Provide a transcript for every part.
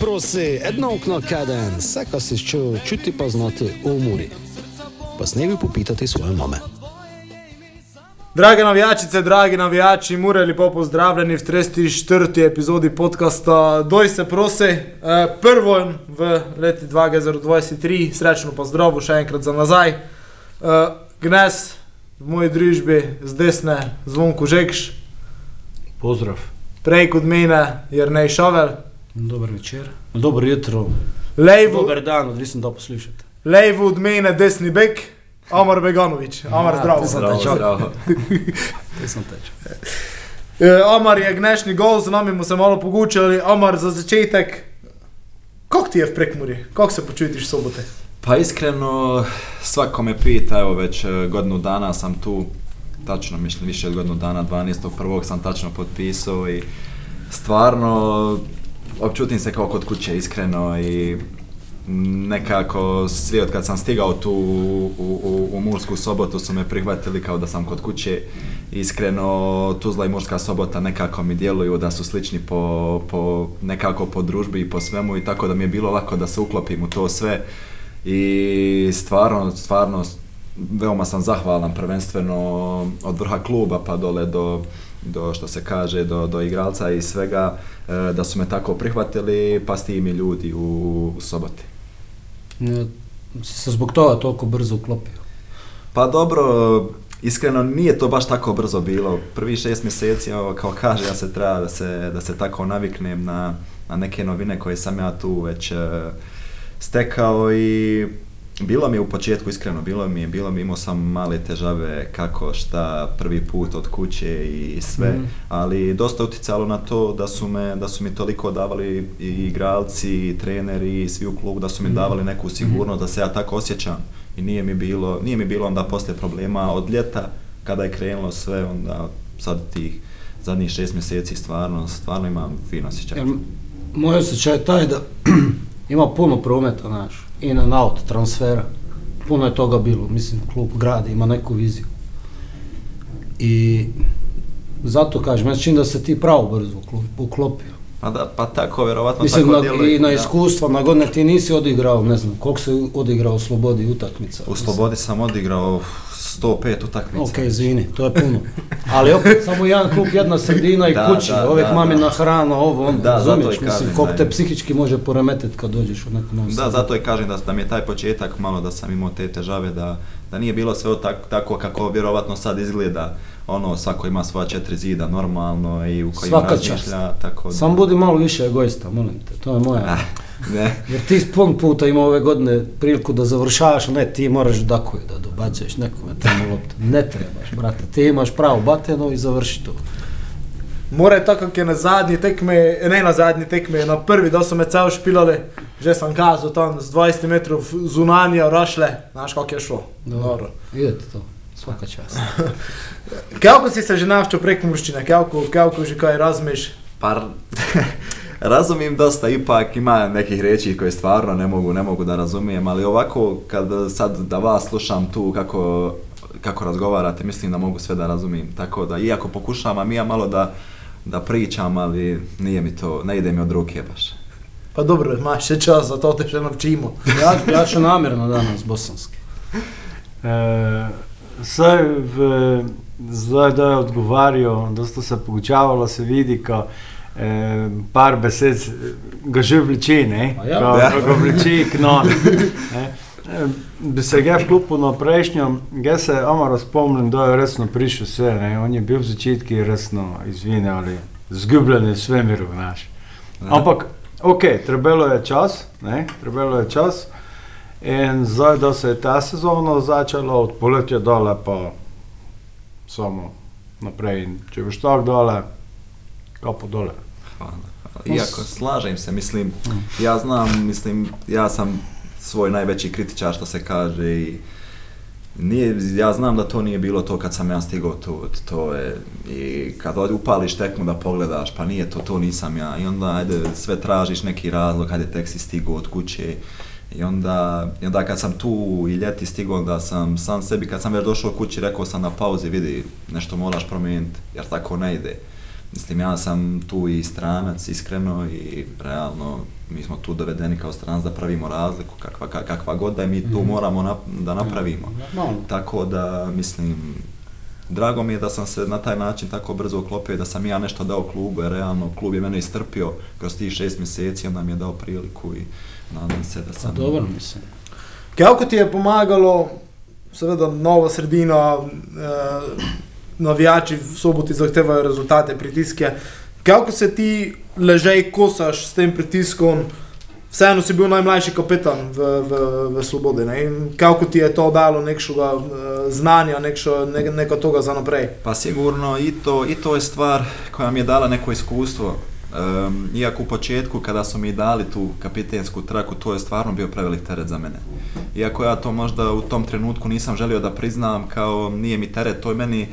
Prosi, edno okno kaden, vse, kar si čutil, čuti pa znati o muri. Pa snevi popitati svoje mame. Drage navijačice, dragi navijači, mure lepo pozdravljeni v 34. epizodi podcasta Doj se prosi. E, prvo v leti 2023, srečno pa zdravo še enkrat za nazaj. E, Gnes v moji družbi z desne zvonko Žekš, Pozdrav. prej kot mene Jrnej Šavel, Dober večer. Dobro jutro. levo, Dober dan, odvisno da poslušate. levo od mene desni bek, Amar Beganovič. Amar Ja, sem Zdravo, zdravo. Sem tečal. E, Amar je gnešni gol, z nami smo se malo pogučali. Amar za začetek, kako ti je v prekmuri, kako se počutiš sobote? Pa iskreno, svako me pita, evo već e, godinu dana sam tu, tačno mislim više od godinu dana, 12.1. sam tačno potpisao i stvarno općutim se kao kod kuće iskreno i nekako svi od kad sam stigao tu u, u, u Mursku sobotu su me prihvatili kao da sam kod kuće. Iskreno, Tuzla i Murska sobota nekako mi djeluju da su slični po, po, nekako po družbi i po svemu i tako da mi je bilo lako da se uklopim u to sve. I stvarno, stvarno, veoma sam zahvalan prvenstveno od vrha kluba pa dole do, do što se kaže, do, do igralca i svega, e, da su me tako prihvatili, pa s tim i ljudi u, u soboti. Ne, si se zbog toga toliko brzo uklopio. Pa dobro, iskreno nije to baš tako brzo bilo. Prvi šest mjeseci, evo, kao kaže, ja se treba da se, da se tako naviknem na, na neke novine koje sam ja tu već e, stekao i bilo mi je u početku iskreno, bilo mi je, bilo mi, imao sam male težave kako, šta, prvi put od kuće i sve, Mhm. ali dosta je uticalo na to da su, me, da su mi toliko davali i igralci, i treneri, i svi u klubu, da su mi Mhm. davali neku sigurnost da se ja tako osjećam i nije mi bilo, nije mi bilo onda poslije problema od ljeta kada je krenulo sve, onda sad tih zadnjih šest mjeseci stvarno, stvarno imam fino osjećaj. Moj osjećaj je taj da ima puno prometa, znaš, in and out, transfera. Puno je toga bilo, mislim, klub grada ima neku viziju. I zato kažem, ja čini da se ti pravo brzo uklo- uklopio. Pa, da, pa tako, vjerovatno Mislim, tako na, i na iskustva, na godine ti nisi odigrao, ne znam, koliko se odigrao u Slobodi utakmica? U Slobodi sam odigrao 105 utakmica. Ok, izvini, to je puno. Ali opet samo jedan klub, jedna sredina i Da, kući, da, uvijek da, mamina da. hrana, ovo, ono, Da, zato razumiješ, i mislim, koliko te je- psihički može poremetiti kad dođeš u neku novu Da, zato i kažem da, da mi je taj početak malo da sam imao te težave, da, da nije bilo sve tak, tako kako vjerovatno sad izgleda. Ono, svako ima svoja četiri zida normalno i u kojim Svaka razmišlja, tako da... Sam budi malo više egoista, molim te, to je moja. Ne, Jer ti pun puta ima ove godine priliku da završavaš, ne, ti moraš dakoju da dobacuješ nekome tamo loptu. Ne trebaš, brate, ti imaš pravu batenu i završi to. More tako, kako je na zadnji tekme, ne na zadnji tekme, na prvi, da so me cel špilali, že sem kazal tam z 20 metrov zunanja, rašle, znaš kako je šlo. Dobro. Idete to, svaka čast. Kako si se že navčil prek murščine, kako, kako že kaj razmiš? pa razumijem dosta, ipak ima nekih riječi koje stvarno ne mogu, ne mogu da razumijem, ali ovako kad sad da vas slušam tu kako, kako razgovarate, mislim da mogu sve da razumijem. Tako da, iako pokušavam ja malo da, da pričam, ali nije mi to, ne ide mi od ruke baš. Pa dobro, imaš še čas, zato te še naučimo. Ja, ja ću namjerno danas bosanski. E, Saj v, zdaj, da je odgovarjal, dosta se poučavalo, se vidi, ko e, par besed ga že vleče, ne? Ja? Ko, Ja. ga vleče k non. ne. E, Bi se ga vklopil na prejšnjem, ga se Amaro spomnim, da je resno prišel vse, ne? on je bil v začetku resno izvine ali zgubljen v svemiru, znaš. Ampak, ok, trebalo je čas, ne? trebalo je čas. In zdaj, da se je ta sezona začela, od poletja dole, pa samo naprej. In če boš tako dole, kapo dole. Hvala. Iako slažem se, mislim, ja znam, mislim, ja sam svoj najveći kritičar što se kaže i nije, ja znam da to nije bilo to kad sam ja stigao tu, to je, i kad upališ tekmu da pogledaš, pa nije to, to nisam ja, i onda ajde, sve tražiš neki razlog, ajde tek si stigao od kuće, i onda, i onda kad sam tu i ljeti stigao, da sam sam sebi, kad sam već došao kući, rekao sam na pauzi, vidi, nešto moraš promijeniti, jer tako ne ide. Mislim, ja sam tu i stranac, iskreno, i realno, mi smo tu dovedeni kao stranac da pravimo razliku, kakva, ka- kakva god da je mi tu Mhm. moramo nap- da napravimo. Normalno. Tako da, mislim, drago mi je da sam se na taj način tako brzo uklopio i da sam ja nešto dao klubu, jer realno klub je mene istrpio kroz tih šest mjeseci, onda mi je dao priliku i nadam se da sam... dobro, mislim. Kako ti je pomagalo, seveda nova sredina, eh, navijači v soboti zahtevajo rezultate, pritiske. Kako se ti ležej kosaš s tem pritiskom? Vseeno si bil najmlajši kapetan v, v, v Svobodi. Ne? Kako ti je to dalo nekšega eh, znanja, nekšo, ne, neko toga za naprej? Pa sigurno i to, i to je stvar koja mi je dala neko iskustvo. Um, iako u početku kada su mi dali tu kapitensku traku, to je stvarno bio prevelik teret za mene. Iako ja to možda u tom trenutku nisam želio da priznam kao nije mi teret, to je meni e,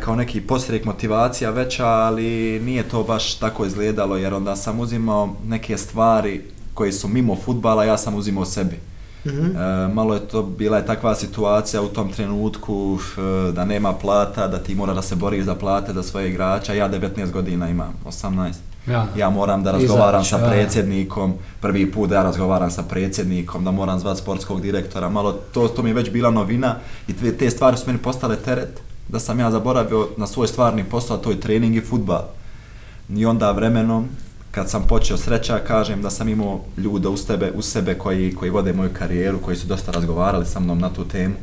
kao neki postrijek motivacija veća, ali nije to baš tako izgledalo jer onda sam uzimao neke stvari koje su mimo futbala, ja sam uzimao sebi. Mhm. E, malo je to, bila je takva situacija u tom trenutku e, da nema plata, da ti mora da se boriš za plate za svoje igrača. Ja 19 godina imam, 18. Ja. Ja moram da razgovaram Izaći, sa ja. predsjednikom, prvi put da ja razgovaram sa predsjednikom, da moram zvat sportskog direktora, malo to, to mi je već bila novina i te, te stvari su meni postale teret, da sam ja zaboravio na svoj stvarni posao, a to je trening i futbal. I onda vremenom, kad sam počeo sreća, kažem da sam imao ljude uz tebe, uz sebe koji, koji vode moju karijeru, koji su dosta razgovarali sa mnom na tu temu.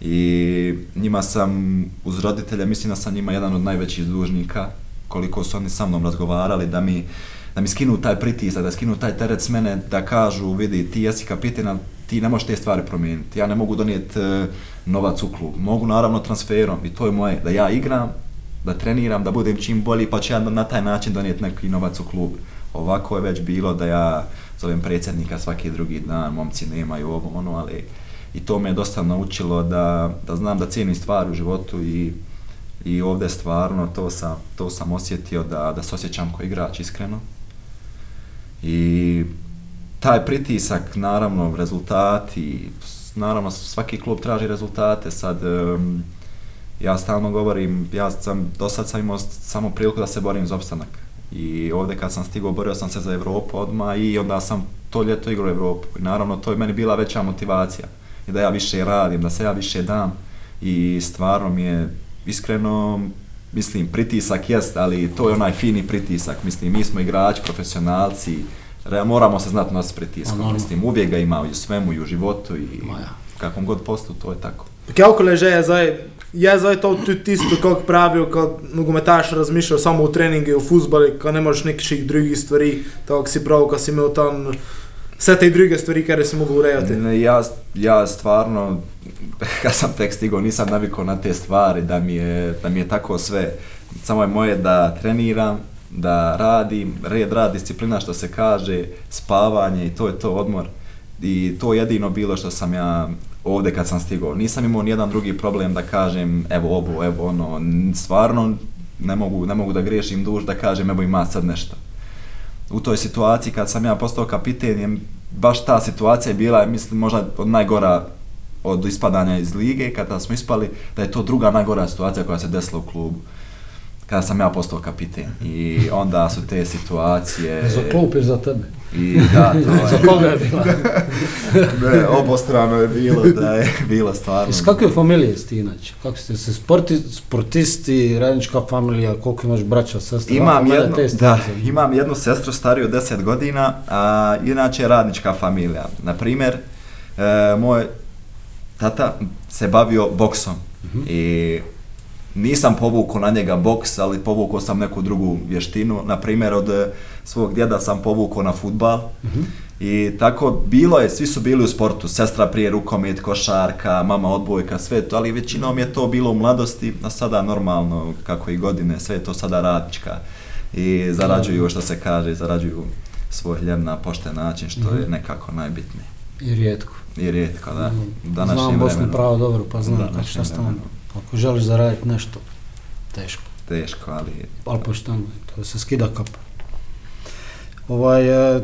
I njima sam, uz roditelja, mislim da sam njima jedan od najvećih dužnika, koliko su oni sa mnom razgovarali, da mi, da mi skinu taj pritisak, da skinu taj teret s mene, da kažu, vidi, ti jesi kapitan, ti ne možeš te stvari promijeniti. Ja ne mogu donijeti e, novac u klub. Mogu naravno transferom i to je moje, da ja igram, da treniram, da budem čim bolji, pa ću ja na taj način donijeti neki novac u klub. Ovako je već bilo da ja zovem predsjednika svaki drugi dan, momci nemaju ovo, ono, ali i to me je dosta naučilo da, da znam da cijenim stvari u životu i, i ovdje stvarno to sam, to sam osjetio da, da se osjećam kao igrač iskreno. I taj pritisak, naravno, rezultati, naravno svaki klub traži rezultate, sad em, ja stalno govorim, ja sam, do sad sam imao samo priliku da se borim za opstanak. I ovdje kad sam stigao, borio sam se za Europu odmah i onda sam to ljeto igrao Europu. I naravno to je meni bila veća motivacija. I da ja više radim, da se ja više dam. I stvarno mi je, iskreno, mislim, pritisak jest, ali to je onaj fini pritisak. Mislim, mi smo igrači, profesionalci, moramo se znati nositi s pritiskom. normalno. Mislim, uvijek ga ima i u svemu, i u životu, i Ma ja. kakvom god poslu, to je tako. Kako leže je zdaj? Je zdaj to tudi tisto, kako pravijo, ko nogometaš razmišlja samo o treningu, o futbalu, ko ne moreš nekih drugih stvari, tako si prav, ko si imel tam vse te druge stvari, kar si mogel urejati. Ne, Ja, ja stvarno, kad sam tek stigao, nisam navikao na te stvari, da mi, je, da mi je tako sve. Samo je moje da treniram, da radim, red, rad, disciplina što se kaže, spavanje i to je to odmor. I to je jedino bilo što sam ja ovdje kad sam stigao. Nisam imao nijedan drugi problem da kažem evo ovo, evo ono, stvarno ne mogu, ne mogu da griješim duš da kažem evo ima sad nešto u toj situaciji kad sam ja postao kapiten je baš ta situacija je bila mislim možda najgora od ispadanja iz lige kada smo ispali da je to druga najgora situacija koja se desila u klubu kada sam ja postao kapiten i onda su te situacije Za klub za tebe. i da to Za je koga je bila? ne, obostrano je bilo da je bilo stvarno Iz kakve familije si ti inače? Kako ste se sporti, sportisti, radnička familija, koliko imaš braća, sestra? Imam te da, imam jednu sestru stariju od 10 godina, a inače je radnička familija. Na primjer, e, moj tata se bavio boksom i nisam povukao na njega boks, ali povukao sam neku drugu vještinu. Na primjer, od e, svog djeda sam povukao na futbal. I tako bilo je, svi su bili u sportu, sestra prije rukomet, košarka, mama odbojka, sve to, ali većinom je to bilo u mladosti, a sada normalno, kako i godine, sve je to sada radnička. I zarađuju, što se kaže, zarađuju svoj hljeb na pošten način, što je nekako najbitnije. I rijetko. I rijetko, da. u Znam Bosnu pravo dobro, pa znam šta. Ako želiš zaraditi nešto, teško. Teško, ali Ali pošteno, to se skida kapa. Ovaj, e,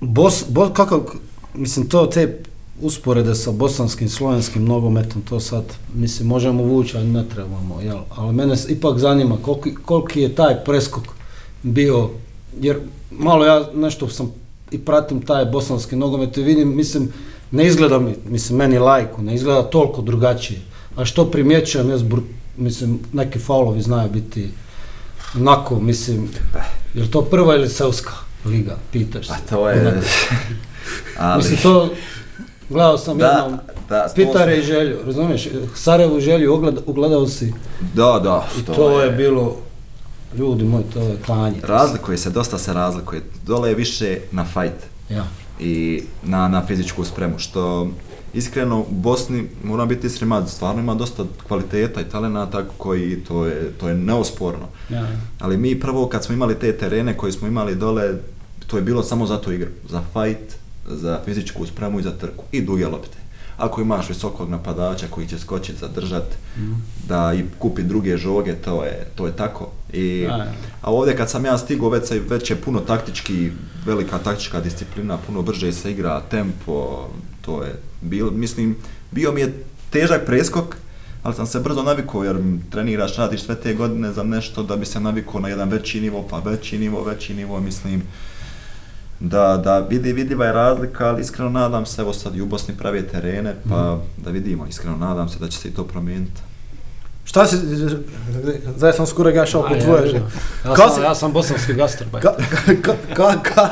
bos, bos, kako, mislim, to te usporede sa bosanskim, slovenskim nogometom, to sad, mislim, možemo vući, ali ne trebamo, jel? Ali mene ipak zanima koliki, koliki je taj preskok bio, jer malo ja nešto sam i pratim taj bosanski nogomet i vidim, mislim, ne izgleda mi, mislim, meni lajku, ne izgleda toliko drugačije. A što primjećujem, jes, br- mislim, neki faulovi znaju biti onako, mislim, je li to prva ili seoska liga, pitaš se. Pa to je... Ali, Mislim, to gledao sam Da, jednom da, Pitare i Želju, razumiješ? Sarajevu Želju ugled- ugledao si Da, da. i to, je bilo, ljudi moji, to je klanje. Razlikuje se, dosta se razlikuje. Dole je više na fight Ja. i na, na fizičku spremu, što iskreno u Bosni, moram biti iskren, stvarno ima dosta kvaliteta i talenata koji, to je, to je neosporno. ja. Ali mi prvo kad smo imali te terene koje smo imali dole, to je bilo samo za tu igru, za fight, za fizičku spremu i za trku i duge lopte. Ako imaš visokog napadača koji će skočiti, zadržat, da i kupi druge žoge, to je, to je tako. I, a ovdje kad sam ja stigao, već, već je puno taktički, velika taktička disciplina, puno brže se igra, tempo, to je, bil, mislim, bio mi je težak preskok, ali sam se brzo navikao jer treniraš, radiš sve te godine za nešto da bi se navikao na jedan veći nivo, pa veći nivo, veći nivo, mislim da, da vidi, vidljiva je razlika, ali iskreno nadam se, evo sad i u Bosni prave terene, pa da vidimo, iskreno nadam se da će se i to promijeniti. Šta si, zdaj sam skoraj ga šel po tvoje ja, sam, si- ja sam bosanski gastarbajt. Ka, ka, ka,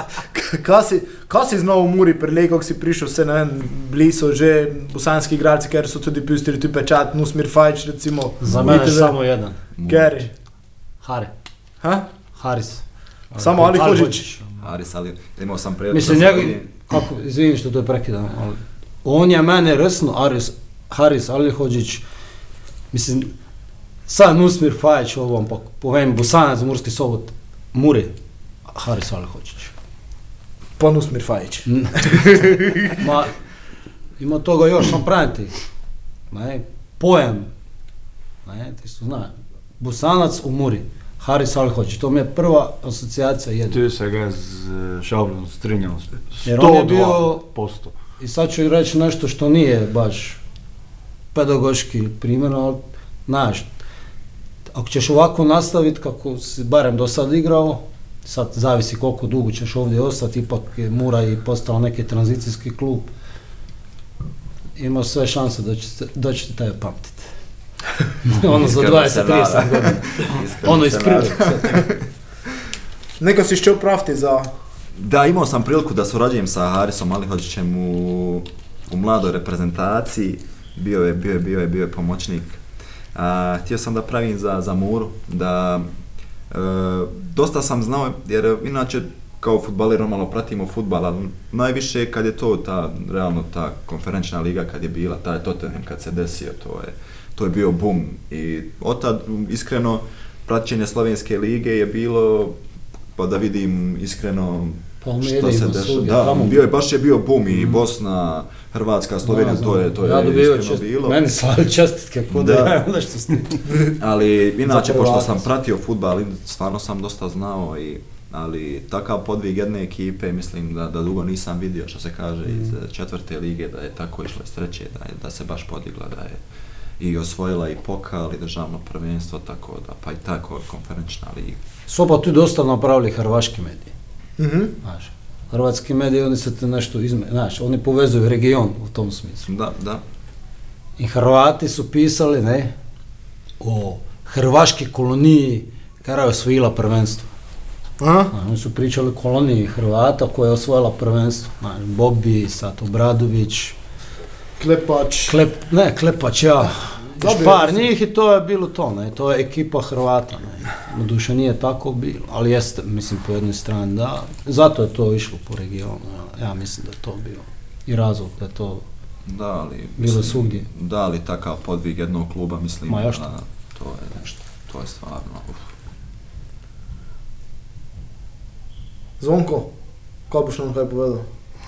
ka, ka, si, ka si znal v Muri prelej, kako si prišel, se ne vem, bili so že bosanski igralci, ker so tudi pustili tu pečat, Nusmir Fajč recimo. Za mene Viteze. samo jedan. Keri. Hari. Ha? Haris. Samo Ali Ali Hođić. Aris, ali imao sam priliku Mislim, njega, kako, izvini što to prekidam, ali on je mene resno, Aris, Haris Alihođić, mislim, sad Nusmir Fajić ovom, pa povem Bosanac, Murski Sobot, Muri, Haris Alihođić. Pa Nusmir Fajč. Ma, ima toga još, sam praviti, ne, pojam, ne, ti su znaš, Bosanac u Muri, Haris Alihođić, to mi je prva asocijacija jedna. Tu se ga z Šablom strinjam. Jer on je bio- 102%. I sad ću reći nešto što nije baš pedagoški primjer, ali znaš, ako ćeš ovako nastaviti kako si barem do sad igrao, sad zavisi koliko dugo ćeš ovdje ostati, ipak je Mura i postao neki tranzicijski klub, ima sve šanse da će, da će te tebe pamtiti. ono za Iskreno se 20-30 nadam. godina. Ono iz. Neko si šel praviti za... Da, imao sam priliku da surađujem sa Harisom Alihođićem u, u mladoj reprezentaciji. Bio je, bio je, bio je, bio je pomoćnik. A, htio sam da pravim za, za Muru, da e, dosta sam znao, jer inače kao futbaler normalno pratimo futbal, ali najviše kad je to ta, realno ta konferenčna liga kad je bila, taj Tottenham kad se desio, to je, to je bio bum. I od tad, iskreno, praćenje slovenske lige je bilo, pa da vidim iskreno Pa što se dešava. Da, bio je, baš je bio bum i Bosna, Hrvatska, Slovenija, Da, to je, to je ja dobivam iskreno čest- bilo. Meni slali čestitke, ko da, Da. ja imam nešto s tim. Ali inače, pošto sam pratio futbal, stvarno sam dosta znao i ali takav podvig jedne ekipe mislim da, da dugo nisam vidio što se kaže iz Mm. eh, četvrte lige da je tako išlo iz treće da, je, da se baš podigla da je i osvojila i pokal i državno prvenstvo tako da pa i tako konferenčna liga. Su pa tu dosta napravili hrvaški mediji. Mhm. Znaš, hrvatski mediji, oni se te nešto izme, znaš, oni povezuju region u tom smislu. Da, da. I Hrvati su pisali, ne, o hrvaški koloniji kada je osvojila prvenstvo. Aha. Oni su pričali o koloniji Hrvata koja je osvojila prvenstvo. Bobi, sad Obradović, Klepač. Klep, ne, Klepač, ja. Još bi- par njih i to je bilo to, ne, to je ekipa Hrvata, ne. Doduše nije tako bilo, ali jeste, mislim, po jednoj strani, da. Zato je to išlo po regionu, ja, ja mislim da je to bio i razlog da je to Da, ali... Bilo svugdje. Da, ali takav podvig jednog kluba, mislim, Ma, što? da, to je nešto, to je stvarno, uf. Zvonko, kaj boš nam kaj povedal?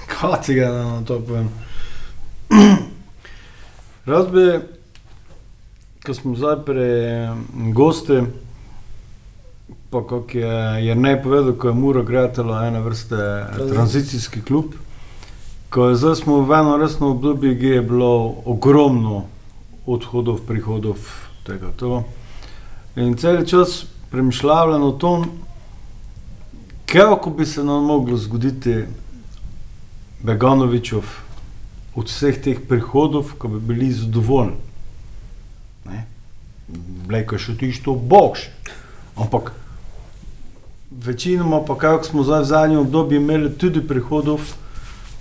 Kaj ti ga na to povem? Rad ko smo zdaj pri gosti, pa kako je Jernej povedal, ko je Muro gradila ena vrste tranzicijski klub, Ko zdaj smo v eno resno obdobje, ki je bilo ogromno odhodov, prihodov tega. To. In cel čas premišljam o tom, kako bi se nam moglo zgoditi Beganovičov od vseh teh prihodov, ko bi bili zadovoljni. Je še tisto boš. Ampak večinoma pa kako smo zdaj v zadnjem obdobju imeli tudi prihodov,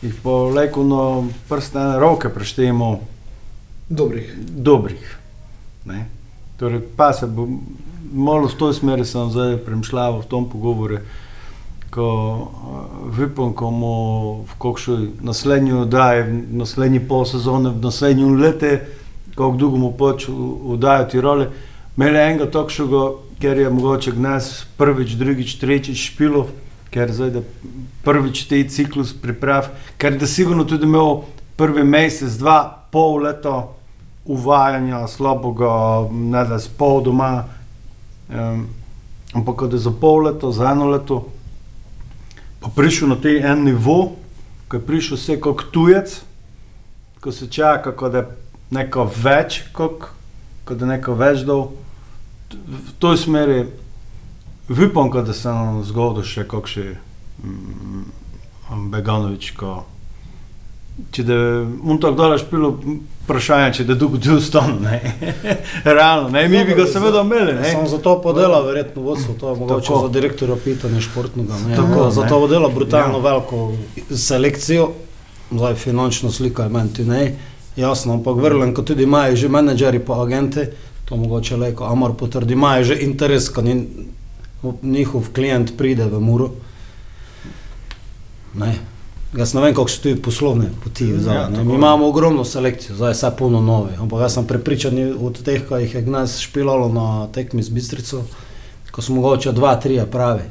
jih pa leko na prstne roke preštejemo Dobrih. dobrih. Ne? Torej, pa se bo malo v to smeri sem zdaj premišljal v tom pogovoru, ko uh, vipom, ko bomo v kakšni naslednji oddaji, v naslednji pol sezone, v naslednjem letu, kako dolgo bomo pač oddajati role, imeli enega takšnega, ker je mogoče gnes prvič, drugič, tretjič špilo, ker zdaj da prvič te ciklus priprav, ker da sigurno tudi imel prvi mesec, dva, pol leta uvajanja slabega, ne da s pol doma, um, ampak da za pol leta, za eno leto, pa prišel na te en nivo, ko je prišel vse kot tujec, ko se čaka, ko da je neko več, kot ko da je neko več dol. V toj smeri vipom, da se nam zgodil še kakšen mm, Beganovič, ko če da on tako daleč pilo, vprašanje, če da dolgo ti ostane. Realno, ne, mi bi ga seveda imeli. Ne. Sam za to podela, verjetno vodstvo, to je mogoče Tako. za direktorja pitanje športnega. Ne, Tako, ne. za to podela brutalno Ja. veliko selekcijo, zdaj finančna slika je meni ti ne, jasno, ampak verjamem, ko tudi imajo že menedžeri pa agenti, to mogoče leko Amor potrdi, imajo že interes, ko ni, njihov klient pride v Muro. Ne. Jaz ne vem, kako so tudi poslovne poti. Zdaj, ja. Mi imamo ogromno selekcijo, zdaj je vse polno nove. Ampak jaz sem prepričan od teh, ki jih je gnes špilalo na tekmi z Bistrico, ko smo mogoče dva, tri pravi.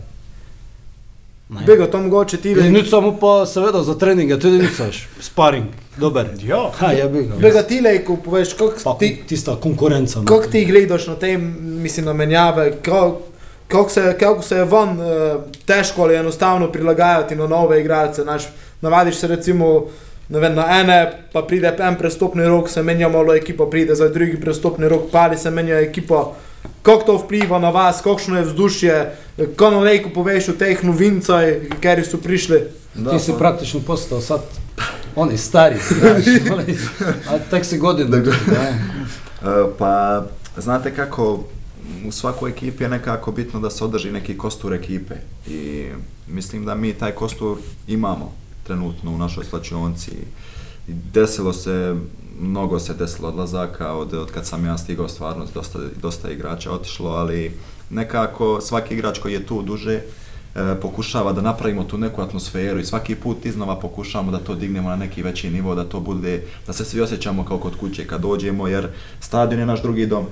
Bega to mogoče ti In Nič samo pa seveda za treninge, tudi nič veš, sparing, dober. Ja. Ha, je bil. Bega ti lejko poveš, kako ti, tista konkurenca. no. kako ti gledaš na te, mislim, na menjave, kako kako se, kako se je van uh, težko ali enostavno prilagajati na nove igralce. Naš, navadiš se recimo vem, na ene, pa pride en prestopni rok, se menja malo ekipa, pride za drugi prestopni rok, pali se menja ekipa. Kako to vpliva na vas, kakšno je vzdušje, ko na lejku poveš o teh novincah, ker so prišli. Ti si praktično postal sad, oni stari, znaš, a tek si godin. Ne. E, Pa, znate kako, u svakoj ekipi je nekako bitno da se održi neki kostur ekipe i mislim da mi taj kostur imamo trenutno u našoj slačionci. Desilo se, mnogo se desilo odlazaka od, od kad sam ja stigao stvarno dosta, dosta igrača otišlo, ali nekako svaki igrač koji je tu duže pokušava da napravimo tu neku atmosferu i svaki put iznova pokušavamo da to dignemo na neki veći nivo, da to bude, da se svi osjećamo kao kod kuće kad dođemo, jer stadion je naš drugi dom.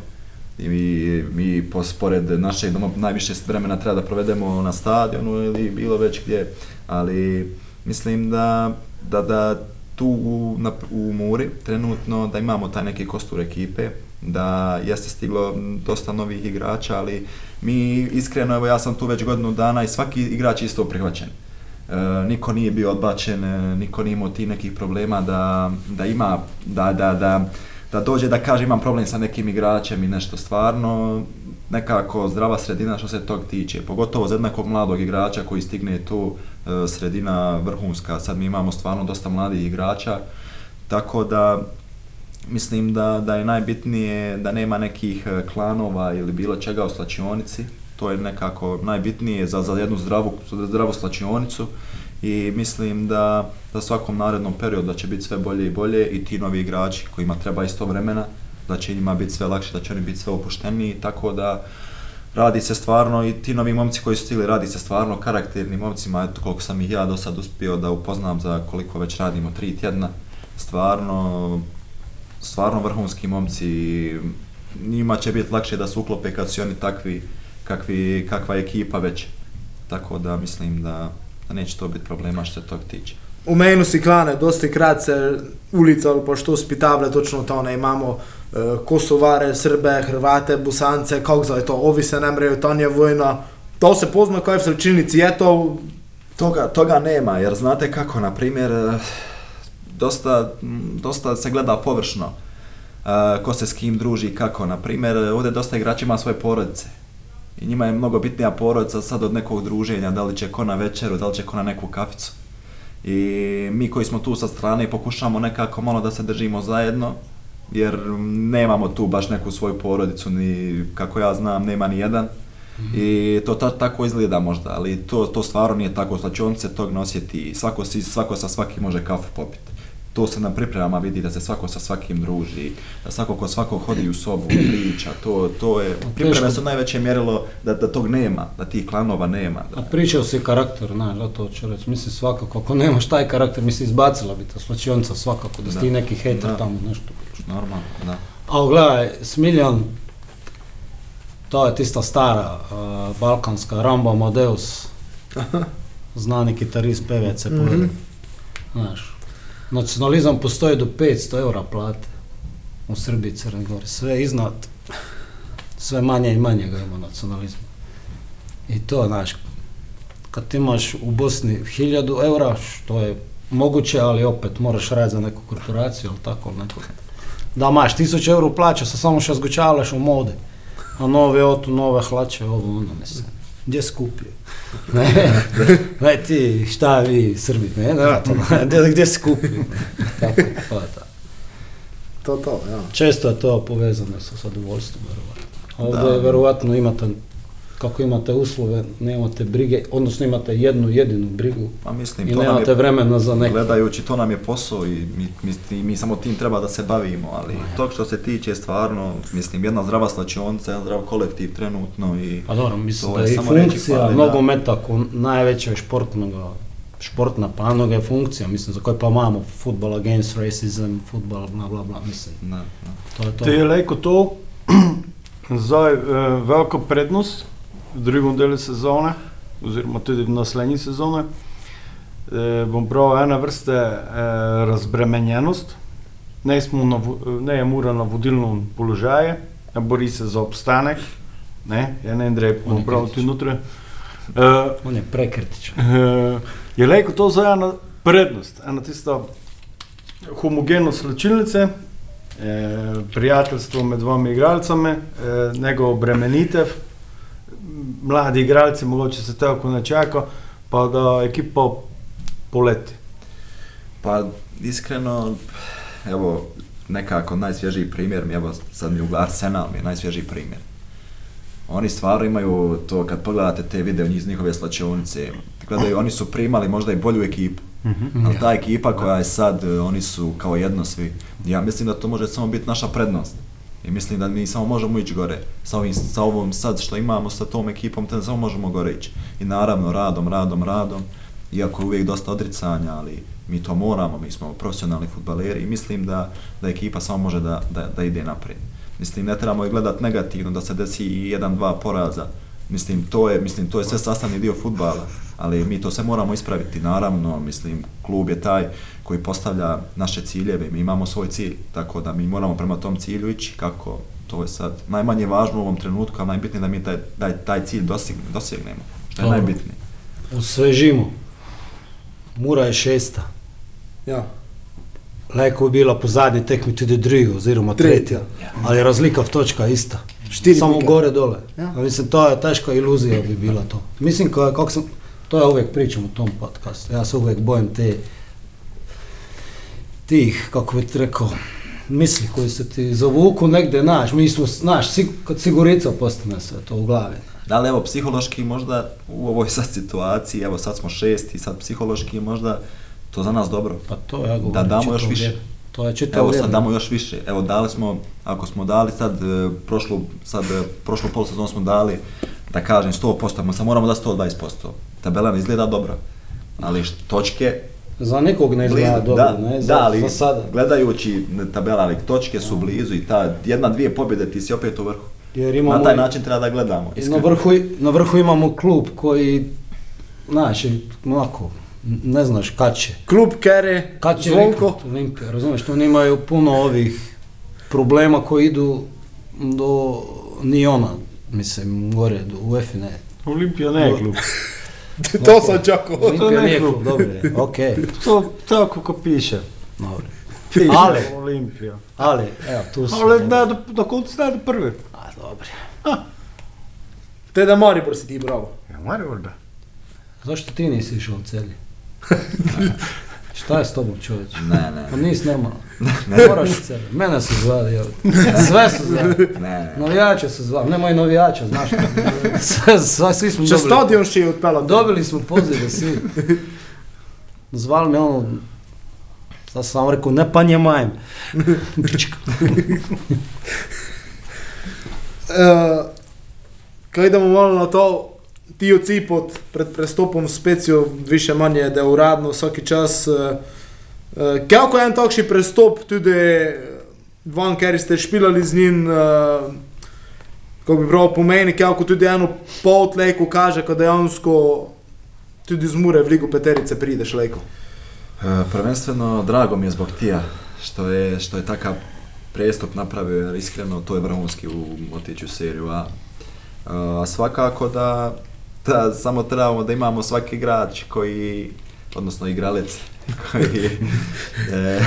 I mi, mi pored našeg doma najviše vremena treba da provedemo na stadionu ili bilo već gdje, ali mislim da, da, da tu u, na, u Muri trenutno da imamo taj neki kostur ekipe, da jeste stiglo dosta novih igrača, ali mi iskreno, evo ja sam tu već godinu dana i svaki igrač je isto prihvaćen. E, niko nije bio odbačen, e, niko nije imao ti nekih problema da, da ima, da, da, da, da dođe da kaže imam problem sa nekim igračem i nešto stvarno, nekako zdrava sredina što se tog tiče, pogotovo za jednakog mladog igrača koji stigne tu e, sredina vrhunska, sad mi imamo stvarno dosta mladih igrača, tako da mislim da, da je najbitnije da nema nekih e, klanova ili bilo čega u slačionici, to je nekako najbitnije za, za jednu zdravu, zdravu slačionicu. I mislim da da svakom narednom periodu da će biti sve bolje i bolje i ti novi igrači kojima treba isto vremena, da će njima biti sve lakše, da će oni biti sve opušteniji, tako da radi se stvarno i ti novi momci koji su stigli, radi se stvarno karakternim momcima, eto koliko sam ih ja do sad uspio da upoznam za koliko već radimo, tri tjedna, stvarno, stvarno vrhunski momci, i njima će biti lakše da se uklope kad su oni takvi, kakvi, kakva je ekipa već, tako da mislim da, da neće to biti problema što se tog tiče. V mejnu si klane, dosti krat se ulica ali pa što spitavlja točno to, ne imamo e, Kosovare, Srbe, Hrvate, Bosance, kako zdaj to, ovi se ne mrejo, to nije vojna, to se pozna kaj v srečilnici, je to, Toga, toga nema, jer znate kako, na primjer, dosta, dosta se gleda površno. E, ko se s kim druži kako. Na primjer, ovdje dosta igrača ima svoje porodice. I njima je mnogo bitnija porodica sad od nekog druženja, da li će ko na večeru, da li će ko na neku kaficu. I mi koji smo tu sa strane pokušamo nekako malo da se držimo zajedno, jer nemamo tu baš neku svoju porodicu, ni kako ja znam, nema ni jedan. I to ta, tako izgleda možda, ali to, to stvarno nije tako, slačionice tog ne osjeti, svako, si, svako sa svakim može kafu popiti. To se na pripremama vidi da se svako sa svakim druži, da svako ko svako hodi u sobu, priča, to, to je, pripreme su najveće mjerilo da, da tog nema, da tih klanova nema. A Da, pričao si karakter, znaš, da to ću reći. Mislim svakako, ako nemaš taj karakter, mislim izbacila bi te slačionica svakako, da si Da. ti neki hejter Da. tamo nešto. normalno, da. Ali gledaj, Smiljan, to je tista stara uh, balkanska Rambo Amadeus, znani kitarist, pevec, mm Znaš, nacionalizam postoji do 500 eura plate u Srbiji, i Crnoj Gori, sve iznad, sve manje i manje ga ima nacionalizma. I to, znaš, kad imaš u Bosni 1000 eura, što je moguće, ali opet moraš raditi za neku korporaciju, ali tako, neko. Da maš 1000 eura plaća, sa samo što zgučavaš u modi. A nove auto, nove hlače, ovo ono, mislim. Gdje kupio? Ne, ne ti, šta vi, Srbi, ne, ne, to, gdje, si kupio? Tako, to to. Ja. Često je to povezano sa zadovoljstvom, verovatno. Ovdje verovatno imate, kako imate uslove, nemate brige, odnosno imate jednu jedinu brigu Pa mislim, i to nam nemate je, vremena za neko. gledajući, to nam je posao i mi, mi, mi samo tim treba da se bavimo, ali to što se tiče stvarno, mislim, jedna zdrava slačionica, jedan zdrav kolektiv trenutno i... Pa dobro, mislim To da je i samo funkcija nogometa ko najveća športnoga, športna panoga je funkcija, mislim, za koje pa imamo football against racism, football bla bla bla, mislim, Da, da. to je to. Te je lejko to zdaj eh, velika prednost v drugem delu sezone, oziroma tudi v naslednji sezoni. Eh, bom prav ena vrste eh, razbremenjenost. Ne, na, ne je mura na vodilnem položaju, ne bori se za obstanek, ne, je ne Andrej, bom prav tu kritičen. notri. Eh, On je prekritičan. Eh, je lejko to za ena prednost, ena tista homogenost slčilnice, eh, prijateljstvo med dvoma igralcami, eh, njegov obremenitev, mladi igralci mogoče se tako ne čaka, pa da ekipa poleti. Pa iskreno, evo, nekako najsvježiji primjer mi, evo sad mi u Arsenal mi je najsvježiji primjer. Oni stvarno imaju to, kad pogledate te video iz njihove slačionice, gledaju, oni su primali možda i bolju ekipu. Ali ta ekipa koja je sad, oni su kao jedno svi. Ja mislim da to može samo biti naša prednost. I mislim da mi samo možemo ići gore. Sa, ovim, sa ovom sad što imamo sa tom ekipom, te samo možemo gore ići. I naravno radom, radom, radom. Iako je uvijek dosta odricanja, ali mi to moramo, mi smo profesionalni futbaleri i mislim da, da ekipa samo može da, da, da ide naprijed. Mislim, ne trebamo i gledat negativno, da se desi i jedan, dva poraza. Mislim, to je, mislim, to je sve sastavni dio futbala, ali mi to sve moramo ispraviti. Naravno, mislim, klub je taj koji postavlja naše ciljeve, mi imamo svoj cilj, tako da mi moramo prema tom cilju ići kako to je sad najmanje važno u ovom trenutku, ali najbitnije da mi taj, taj, taj cilj dosegnemo, što je najbitnije. Osvežimo. Mura je šesta. Ja. Leko je bila po zadnji tekmi tudi druga oziroma Tretja. tretja. Ali razlika v točka ista. Štiri Samo gore dole. Ja. A Mislim, to je teška iluzija bi bila to. Mislim, ko, kako sam, to ja uvijek pričam u tom podcastu. Ja se uvijek bojim te, tih, kako bi ti rekao, misli koji se ti zavuku negdje, znaš, mi smo, znaš, sig, kad sigurica postane sve to u glavi. Da li evo psihološki možda u ovoj sad situaciji, evo sad smo šesti, sad psihološki možda to za nas dobro. Pa to ja govorim. Da damo još više. To je Evo sad damo još više. Evo dali smo, ako smo dali sad e, prošlu, sad e, prošlu polusezonu smo dali, da kažem 100%, ma sad moramo da 120%. Tabela ne izgleda dobro. Ali točke Za nekog ne izgleda blizu, dobro, da, ne, za, da, ali za sada. gledajući tabela, ali točke su blizu i ta jedna, dvije pobjede ti si opet u vrhu. Jer imamo Na taj način treba da gledamo. Na vrhu, na vrhu imamo klub koji, znaš, onako, ne znaš kad će. Klub Kere, Kad će Zvonko. Olimpija, razumiješ, oni imaju puno ovih problema koji idu do Niona, mislim, gore, do UEFA, ne. Olimpija ne je klub. to sam čakao. Olimpija ne nije klub. dobro je, okej. To tako kako piše. Dobro. Piše Ali, Olimpija. ali, evo, tu su. Ali ne, do, do konca do prvi. A, dobro. Te da Maribor si ti bravo. Ja, Maribor da. Zašto ti nisi išao u celje? Šta je s tobom čovječ? Ne, ne. Pa nisi normalno. Moraš u celje. Mene su zvali, evo. Sve su zvali. Ne, ne. Navijače su zvali. Nemoj navijača, znaš. Sve, sve, svi smo Še dobili. stadion še je. Dobili smo pozive svi. Zvali me ono, sad sam rekao, ne pa njemajem. Uh, Kaj idemo malo na to, ti ocipot pred prestopom specijo, više manje, da je uradno vsaki čas. Uh, uh, kako je en takšen prestop, tudi van, ker ste špilali z njim, uh, ko bi prav pomeni, kako tudi eno pot lejko kaže, ko dejansko tudi z mure v ligu peterice prideš lejko. E, Prvenstveno drago mi je zbog tija što je, što je takav prestup napravio jer iskreno to je vrhunski u otići u seriju A. A svakako da, da samo trebamo da imamo svaki igrač koji, odnosno igralec koji e,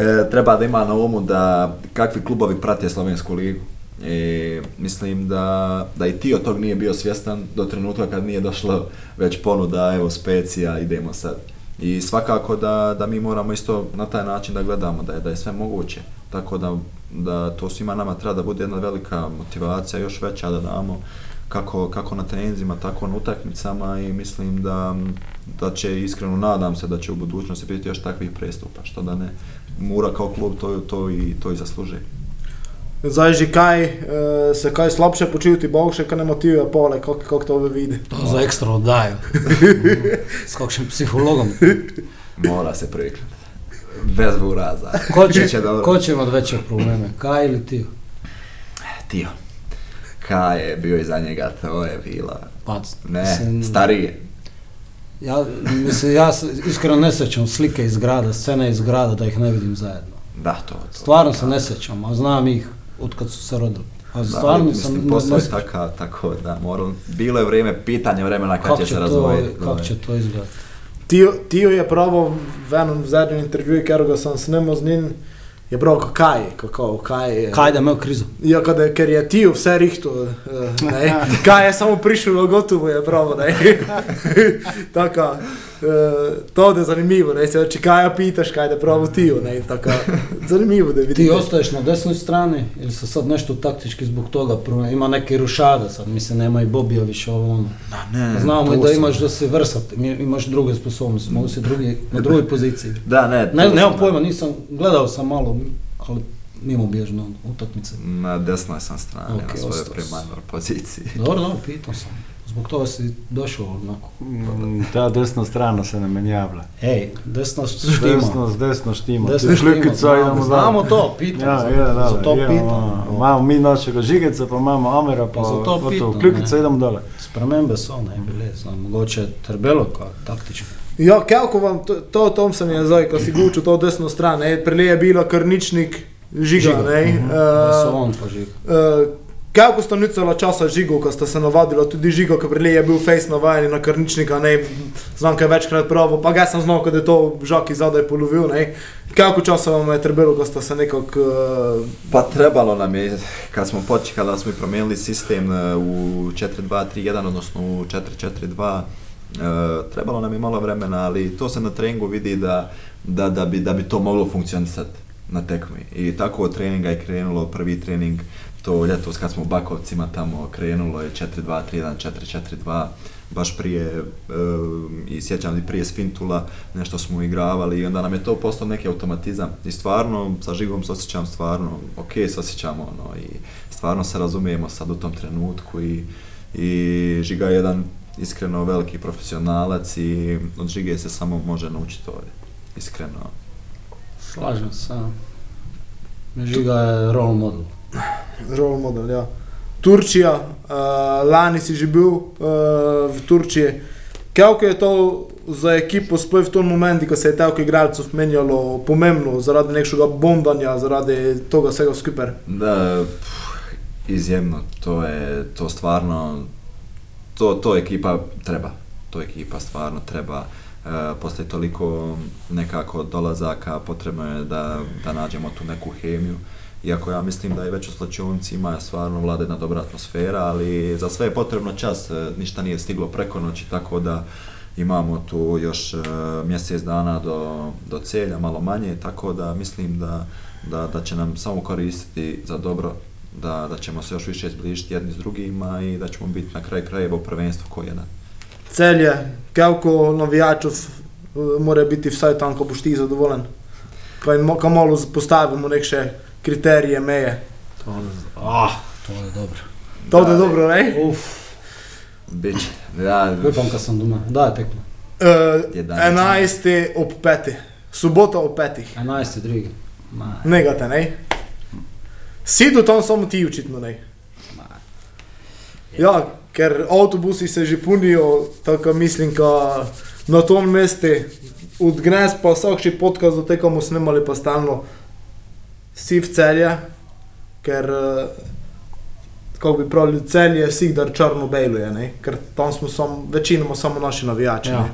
e, treba da ima na umu da kakvi klubovi prate Slovensku ligu. E, mislim da, da i ti od tog nije bio svjestan do trenutka kad nije došlo već ponuda, evo specija, idemo sad. I svakako da, da mi moramo isto na taj način da gledamo da je, da je sve moguće. Tako da, da to svima nama treba da bude jedna velika motivacija, još veća da damo kako, kako na treninzima, tako na utakmicama i mislim da, da će iskreno nadam se da će u budućnosti biti još takvih prestupa, što da ne Mura kao klub to, to, i, to i zaslužuje. Zdaj že kaj, uh, se kaj slabše počuti, boljše, kaj ne motivira pole, kako, kako to vidi. To za ekstra oddajo. S kakšnim psihologom. Mora se priviknuti. Bez uraza. Ko će, ko će imat veće probleme, Kaj ili ti? Tio. Kaj je bio iza njega, to je bila... Pa, Ne, mislim, starije. Ja, mislim, ja iskreno ne sjećam slike iz grada, scene iz grada da ih ne vidim zajedno. Da, to, to. Stvarno se ne sjećam, a znam ih od kad su se rodili. A Da, stvarno ali, sam mislim, ne- taka, tako da moram, bilo je vrijeme, pitanje vremena kad Kako će će se to, razvojiti. kako će to izgledati? Tio, Tio je pravo v enem zadnjem intervjuju, ker ga sem snemal z njim, je prav, kaj, kako, kaj je. Kaj da imel krizo? Ja, kad je, ker je Tio vse rihto, uh, ne, kaj je samo prišel gotovo, je pravo, ne. Taka, uh, to je zanimivo, ne, se če kaj ja pitaš, kaj da pravo Tio, ne, taka, zanimivo da vidiš. Ti ostaješ na desnoj strani ili se sad nešto taktički zbog toga ima neke rušade sad, mislim nema i Bobija više ovo ono. Da, ne, Znamo i da sam- imaš da si vrsat, im- imaš druge sposobnosti, mogu si drugi, na drugoj poziciji. Da, ne, Ne, nemam sam pojma, nisam, gledao sam malo, ali mimo bježno utakmice. Na desnoj sam strani, Ok, na svojoj primarnoj poziciji. Dobro, dobro, pitao sam. Zbog toga si došao onako. Mm, Ta desna strana se ne menjavlja. Ej, desna štima. Desno, s desno štima. Desna Ti štima, Kljukica, znamo, idemo znamo to, pitam. Ja, ja, da, za to idemo, pitam. a, Imamo mi našega žigeca, pa imamo Amera, pa, Pa za to pitam, Kljukica, ne. idemo dole. Spremembe so ne bile, znam, mogoče Trbelo kao taktično. Ja, kako vam, to, to tom sem je zdaj, ko si gučil to desno stran, ne, prelije je bilo krničnik žiga, ne. Mhm, Da so Uh, on pa žiga. uh, kako sta nicala časa žigo, ko sta se navadila, tudi žigo, ko prelije je bil face navajen na krničnika, ne, znam kaj večkrat pravo, pa ga sem znal, kad je to žaki zadaj polovil, ne. Kako časa vam je trebalo, ko sta se nekako, uh, Pa trebalo nam je, kad smo počeli, kada smo promijenili sistem e, u 4-2-3-1, odnosno u 4-4-2, e, trebalo nam je malo vremena, ali to se na treningu vidi da, da, da, bi, da bi to moglo funkcionisati na tekmi. I tako od treninga je krenulo, prvi trening, to ljetos kad smo u Bakovcima tamo krenulo je 4-2-3-1, 4-4-2, baš prije, e, i sjećam i prije Svintula, nešto smo igravali i onda nam je to postao neki automatizam. I stvarno, sa Žigom se osjećam stvarno, ok se osjećamo ono, i stvarno se razumijemo sad u tom trenutku i, i Žiga je jedan iskreno veliki profesionalac i od Žige se samo može naučiti ovdje, iskreno. Slažem se. Žiga je role model. Role model, ja. Turčija, uh, lani si že bil uh, v Turčiji. Kako je to za ekipo, sploh v tom momentu, ko se je toliko igralcev menjalo, pomembno zaradi nekega bombanja, zaradi toga vsega skupaj? Da, pff, izjemno, to je, to stvarno, to, to ekipa treba, to ekipa stvarno treba. poslije toliko nekako dolazaka potrebno je da, da nađemo tu neku hemiju. Iako ja mislim da i već u slačionici ima stvarno vlada jedna dobra atmosfera, ali za sve je potrebno čas, e, ništa nije stiglo preko noći, tako da imamo tu još e, mjesec dana do, do celja, malo manje, tako da mislim da, da, da će nam samo koristiti za dobro, da, da ćemo se još više zbližiti jedni s drugima i da ćemo biti na kraj krajeva u prvenstvu ko jedan. Celje, koliko navijačev eh, mora biti vsaj tam, ko boš ti zadovoljen? Kaj, malo postavimo nek še kriterije, meje. To, ah, to je dobro. To da je dobro, ne? Uf, Biće, ja, upam kad sam doma. Da, tekmo. Uh, Jedanaest. 11. ob 5. Sobota ob 5. 11. drugi. Ma, Nega te, ne? Sidu tam samo ti očitno, ne? Ja, ker avtobusi se že punijo, tako mislim, ka na tom mestu od Gnes pa vsak še podcast dotekamo snemali pa stalno si v celje, ker eh, kako bi pravili, celje sigdar črno-belo je, ne? ker tam smo sam, večinoma samo naši navijači. Ja. ne.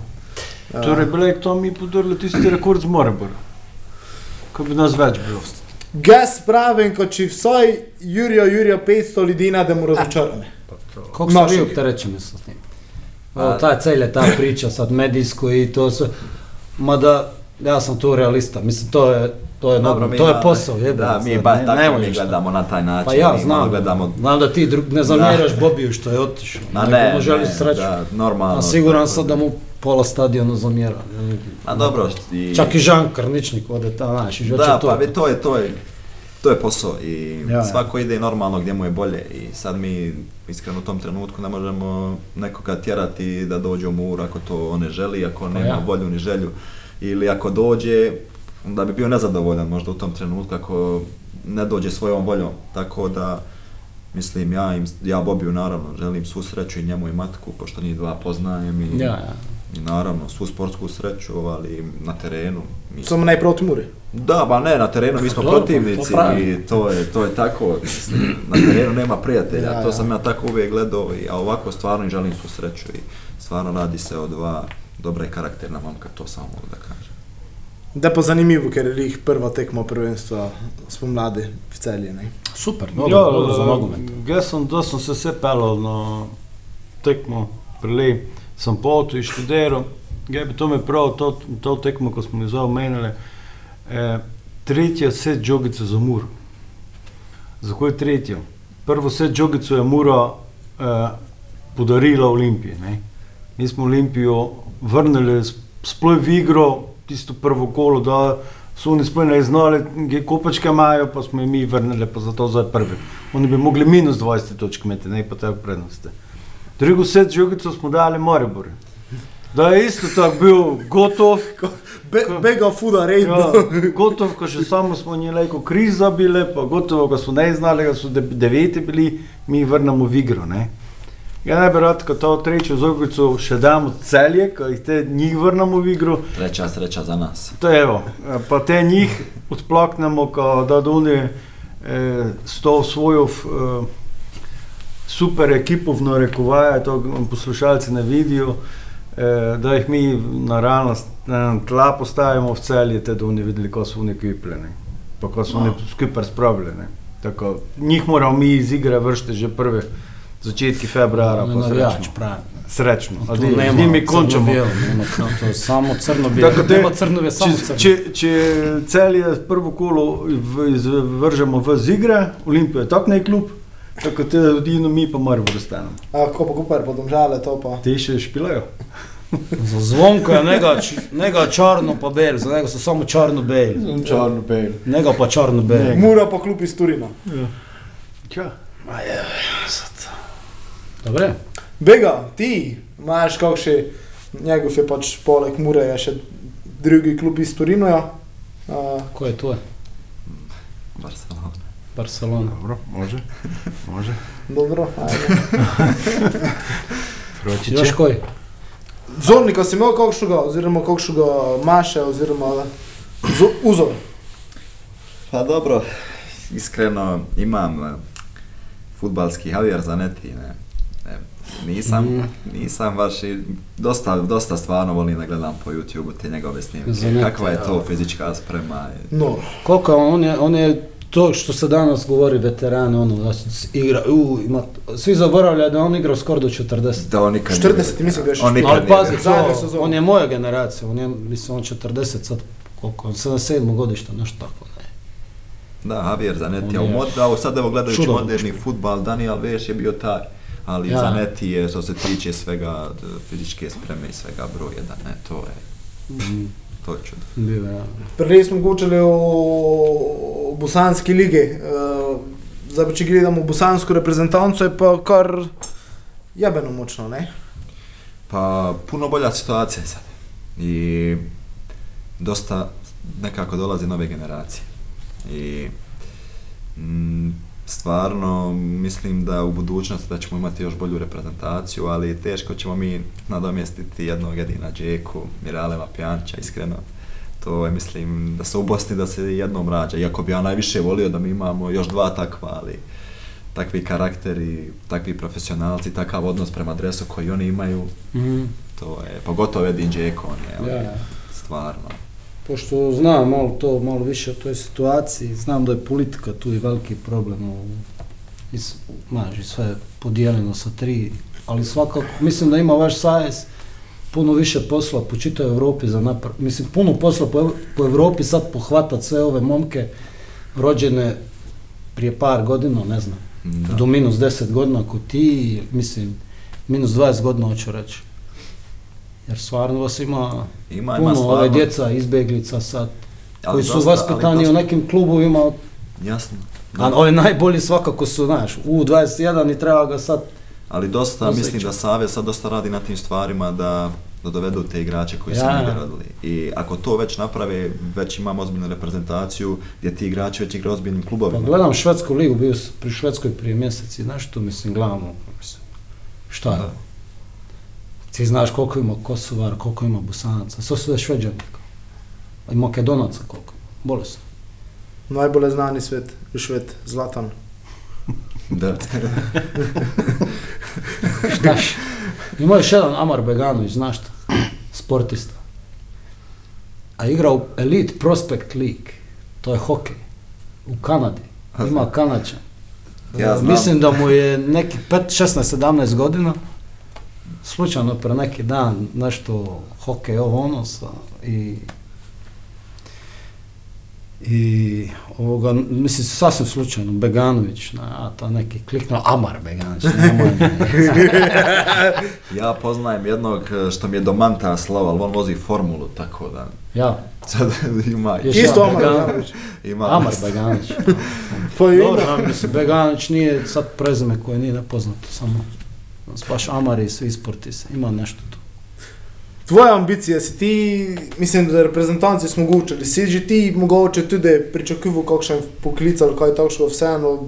Eh, Torej, Blake, to mi podrli tisti rekord z Maribora. Ko bi nas več bilo. Gas pravim, ko če vsaj Jurijo, Jurijo 500 ljudi najdemo razočarane. Kako se Naših. vi opterećeni sa s Evo, ta cijela ta priča sad medijsko i to sve. Mada, ja sam tu realista, mislim to je, to je, Dobro, to je na- posao, jebe. Da, mi sad, ba, ne- tako ne gledamo na taj način. Pa ja znam, Gledamo, znam da ti drug, ne zamjeraš Bobiju što je otišao. Nego ne, mu želiš ne, sreću. da, normalno. A siguran sam da mu pola stadiona zamjera. A dobro, i... Čak i Žan Krničnik ode ta, znaš, i Da, to. pa to je, to je, to je posao i Ja, ja. svako ide normalno gdje mu je bolje i sad mi iskreno u tom trenutku ne možemo nekoga tjerati da dođe u mur ako to on ne želi, ako nema ja. volju ni želju ili ako dođe da bi bio nezadovoljan možda u tom trenutku ako ne dođe svojom voljom, tako da mislim ja, im, ja Bobiju naravno želim svu sreću i njemu i matku pošto njih dva poznajem i, Ja, ja. i naravno svu sportsku sreću ali na terenu mi Samo naj proti Muri. da, ba ne, na terenu mi smo Dobro, protivnici to i to je, to je tako, mislim, na terenu nema prijatelja, Ja, to ja. sam ja tako uvijek gledao, i, a ovako stvarno im želim svu sreću i stvarno radi se o dva dobra i karakterna momka, to samo mogu da kažem. Da pa zanimivo, ker je jih prva tekma prvenstva spomladi v celje. Ne? Super, dobro, Ja, dobro za nogomet. Jaz sem, da sem se vse pelal na tekmo, prelej, sem po avtu in študiral. Ja, bi to me prav, to, to tekmo, ko smo jo omenili, eh, tretja set žogice za Muro. Zakaj tretja? Prvo set žogico je Mura eh, podarila Olimpiji. Ne? Mi smo Olimpijo vrnili sploh v igro, tisto prvo kolo, da so oni sploh ne znali, kje kopačke imajo, pa smo jim mi vrnili, pa zato zdaj prvi. Oni bi mogli minus 20 točk imeti, ne pa tako prednosti. Drugo set žogico smo dali Maribor. Da je isto tako bil gotov, Be, bega fuda redno. ja, gotov, ko še samo smo njele ko kriza bile, pa gotovo, ko smo ne znali, da so de- deveti bili, mi vrnemo v igro. Ne? Ja ne bi rad, ko to trečjo žogico še damo celje, ko jih te njih vrnemo v igro, Treća sreća za nas. To je evo, pa te njih odplaknemo, ko da oni eh, s to svojo eh, super ekipo v narekovaje, to poslušalci ne vidijo, eh, da jih mi na realnost na tla postavimo v celje, te da oni videli, ko so oni ekipljeni, pa ko so oni skupaj spravljeni. Tako, njih moramo mi iz igre vršiti že prve začetki februara, pa Navijač, srečno. pravi. Srečno, Tu Adi, nema z njimi končamo. crno-bijelo, nema crno- to je samo crno-bijelo. Tako da- Nema crno samo Če, crno. če, če celje prvo kolo v, iz, vržemo v z igre, Olimpija je tako nek klub, tako te edino mi pa moramo ostanemo. A ko pa kupar, pa domžale to pa. Ti še špilajo? Za zvonko je njega, č- njega čarno pa bel, za njega so samo čarno-beli. Čarno pel. Njega pa čarno-beli. Mura pa klub iz Turina. Ča? Dobre? Bega, ti imaš kak še, njegov je pač poleg Mure, je še drugi klub iz Turina. Uh, Ko je to? Barcelona. Barcelona. Dobro, može. može. dobro, ajde. Proči Još koji? Zornika si imel kakšnega, oziroma kakšnega maše, oziroma zo- uzor. Pa dobro, iskreno imam eh, futbalski Javier Zanetti, ne. Ne. Nisam, Mm. nisam baš i dosta, dosta stvarno volim da gledam po YouTube te njegove snimke. Zanete, Kakva je to ja. fizička sprema. No, Koliko on, on je, on je to što se danas govori veterani, ono, da se igra, u, ima, svi zaboravljaju da on igrao skoro do 40. Da on nikad 40 mislim da je On nikad Ali pazi, to, on je moja generacija, on je, mislim, on 40 sad, koliko, on 77 godište, nešto tako, ne. Da, Javier Zanetti, a u mod, a sad evo gledajući moderni futbal, Daniel Veš je bio taj. Ali Ja. Zanetti je, što se tiče svega fizičke spreme i svega broj jedan, ne, to je, to je čudo. Ja. Prej smo govorili o bosanski lige. Zdaj, pa če gledamo bosansko reprezentanco, je pa kar jebeno močno, ne? Pa puno bolja situacija sad. I dosta nekako dolazi nove generacije. I mm, stvarno mislim da u budućnosti da ćemo imati još bolju reprezentaciju, ali teško ćemo mi nadomjestiti jednog jedina Džeku, Miralema Pjanča, iskreno. To je, mislim, da se u Bosni da se jednom rađa, iako bi ja najviše volio da mi imamo još dva takva, ali takvi karakteri, takvi profesionalci, takav odnos prema dresu koji oni imaju, Mhm. to je, pogotovo Edin Džeko, on je, Ja, je ja. stvarno. Pošto znam malo to, malo više o toj situaciji, znam da je politika tu i veliki problem, u, i, s- znaš, i sve je podijeljeno sa tri, ali svakako, mislim da ima vaš savez puno više posla po čitavoj Europi za napr... Mislim, puno posla po, po Europi sad pohvatat sve ove momke rođene prije par godina, ne znam, Da. do minus 10 godina ako ti, mislim, minus 20 godina hoću reći. Jer stvarno vas ima Ima, puno ima stvarno. ove djeca, izbjeglica sad, ali koji su dosta- vaspitani ali u nekim klubovima, Jasno. a ovi najbolji svakako su, znaš, u 21 i treba ga sad, Ali dosta, Osjećam. mislim da Savez sad dosta radi na tim stvarima da, da dovedu te igrače koji su Ja. rodili. I ako to već naprave, već imamo ozbiljnu reprezentaciju gdje ti igrači već igraju u ozbiljnim pa klubovima. gledam švedsku ligu, bio pri Švedskoj prije mjesec i znaš što mislim, gledamo, mislim, šta je? Da. Ti znaš koliko ima Kosovara, koliko ima Bosanaca, sve su sve šveđani. I Makedonaca koliko, bolesno. Najbolje znani svet, švet, Zlatan. Da. Štaš? Ima još jedan Amar Beganović, znaš što? Sportista. A igra u Elite Prospect League. To je hokej. U Kanadi. Ima Kanačan. Ja znam. Mislim da mu je neki 5, 16, 17 godina. Slučajno pre neki dan nešto hokej ovo ono sa, i i ovoga, mislim, sasvim slučajno, Beganović, na, a to neki kliknuo, Amar Beganović, nemoj. Ja poznajem jednog eh, što mi je do Manta slava, ali on vozi formulu, tako da Ja, sad ima, Isto Amar Beganović. Ima Amar Beganović. Pa ima. Dobro, mislim, Beganović nije sad prezime koje nije nepoznato, samo baš Amar i svi sportisti, ima nešto tu. Tvoja ambicija si ti, mislim da reprezentanci smo govorili, si že ti mogoče tudi pričakoval kakšen poklic ali kaj takšnega, vseeno